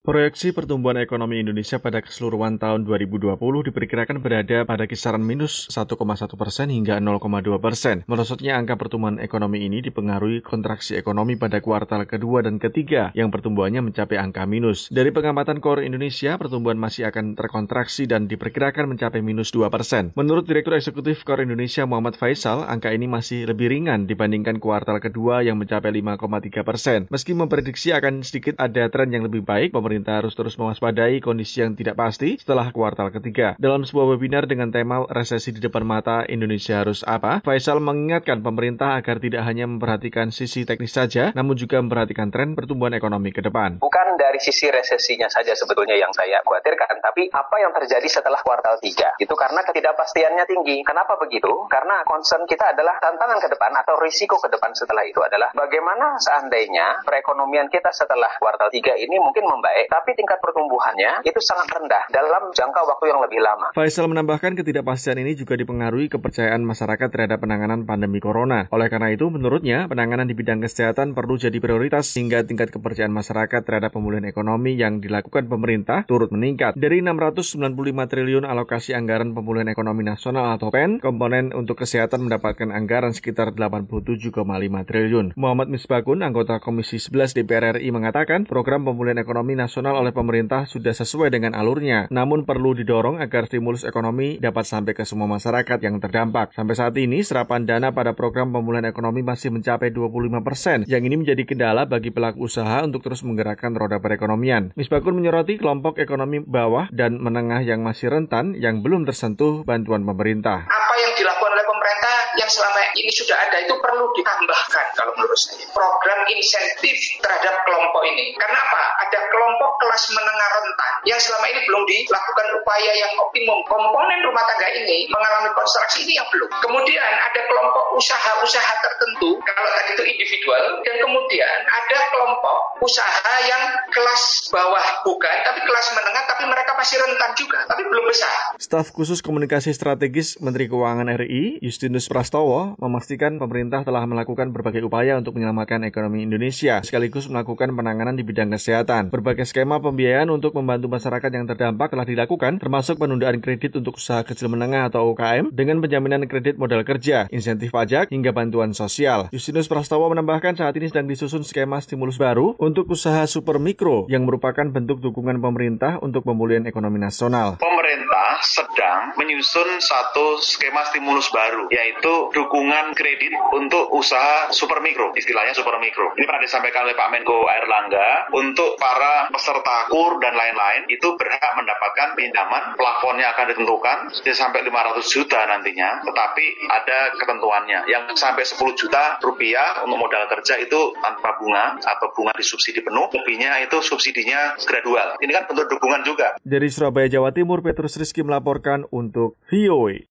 Proyeksi pertumbuhan ekonomi Indonesia pada keseluruhan tahun 2020 diperkirakan berada pada kisaran minus 1,1 persen hingga 0,2 persen. Merosotnya angka pertumbuhan ekonomi ini dipengaruhi kontraksi ekonomi pada kuartal kedua dan ketiga yang pertumbuhannya mencapai angka minus. Dari pengamatan Core Indonesia, pertumbuhan masih akan terkontraksi dan diperkirakan mencapai minus 2 persen. Menurut Direktur Eksekutif Core Indonesia Muhammad Faisal, angka ini masih lebih ringan dibandingkan kuartal kedua yang mencapai 5,3 persen. Meski memprediksi akan sedikit ada tren yang lebih baik, pemerintah harus terus mewaspadai kondisi yang tidak pasti setelah kuartal ketiga. Dalam sebuah webinar dengan tema resesi di depan mata Indonesia harus apa, Faisal mengingatkan pemerintah agar tidak hanya memperhatikan sisi teknis saja, namun juga memperhatikan tren pertumbuhan ekonomi ke depan. Bukan dari sisi resesinya saja sebetulnya yang saya khawatirkan, tapi apa yang terjadi setelah kuartal tiga. Itu karena ketidakpastiannya tinggi. Kenapa begitu? Karena concern kita adalah tantangan ke depan atau risiko ke depan setelah itu adalah bagaimana seandainya perekonomian kita setelah kuartal tiga ini mungkin membaik baik, tapi tingkat pertumbuhannya itu sangat rendah dalam jangka waktu yang lebih lama. Faisal menambahkan ketidakpastian ini juga dipengaruhi kepercayaan masyarakat terhadap penanganan pandemi corona. Oleh karena itu, menurutnya, penanganan di bidang kesehatan perlu jadi prioritas hingga tingkat kepercayaan masyarakat terhadap pemulihan ekonomi yang dilakukan pemerintah turut meningkat. Dari 695 triliun alokasi anggaran pemulihan ekonomi nasional atau PEN, komponen untuk kesehatan mendapatkan anggaran sekitar 87,5 triliun. Muhammad Misbakun, anggota Komisi 11 DPR RI mengatakan, program pemulihan ekonomi nasional nasional oleh pemerintah sudah sesuai dengan alurnya, namun perlu didorong agar stimulus ekonomi dapat sampai ke semua masyarakat yang terdampak. Sampai saat ini, serapan dana pada program pemulihan ekonomi masih mencapai 25 persen, yang ini menjadi kendala bagi pelaku usaha untuk terus menggerakkan roda perekonomian. Misbakun menyoroti kelompok ekonomi bawah dan menengah yang masih rentan yang belum tersentuh bantuan pemerintah. Apa yang dilakukan oleh pemerintah yang selama ini sudah ada itu perlu ditambahkan kalau menurut saya. Program insentif terhadap kelompok ini. Karena apa? Ada kelompok kelas menengah rentan yang selama ini belum dilakukan upaya yang optimum. Komponen rumah tangga ini mengalami konstruksi ini yang belum. Kemudian ada kelompok usaha-usaha tertentu, kalau tadi itu individual, dan kemudian ada kelompok usaha yang kelas bawah bukan, tapi kelas menengah, tapi mereka masih rentan juga, tapi belum besar. Staf khusus komunikasi strategis Menteri Keuangan RI, Justinus Prastowo, memastikan pemerintah telah melakukan berbagai upaya untuk menyelamatkan ekonomi Indonesia, sekaligus melakukan penanganan di bidang kesehatan. Berbagai skema pembiayaan untuk membantu masyarakat yang terdampak telah dilakukan, termasuk penundaan kredit untuk usaha kecil menengah atau UKM, dengan penjaminan kredit modal kerja, insentif pajak, hingga bantuan sosial. Justinus Prastowo menambahkan saat ini sedang disusun skema stimulus baru untuk usaha super mikro yang merupakan bentuk dukungan pemerintah untuk pemulihan ekonomi nasional. Pemerintah sedang menyusun satu skema stimulus baru, yaitu dukungan kredit untuk usaha super mikro, istilahnya super mikro. Ini pernah disampaikan oleh Pak Menko Air Langga untuk para peserta kur dan lain-lain itu berhak mendapatkan pinjaman, plafonnya akan ditentukan sampai 500 juta nantinya, tetapi ada ketentuannya. Yang sampai 10 juta rupiah untuk modal kerja itu tanpa bunga atau bunga disubsidi penuh, lebihnya itu subsidinya gradual. Ini kan bentuk dukungan juga. Dari Surabaya, Jawa Timur, Petrus Rizky melaporkan untuk VOA.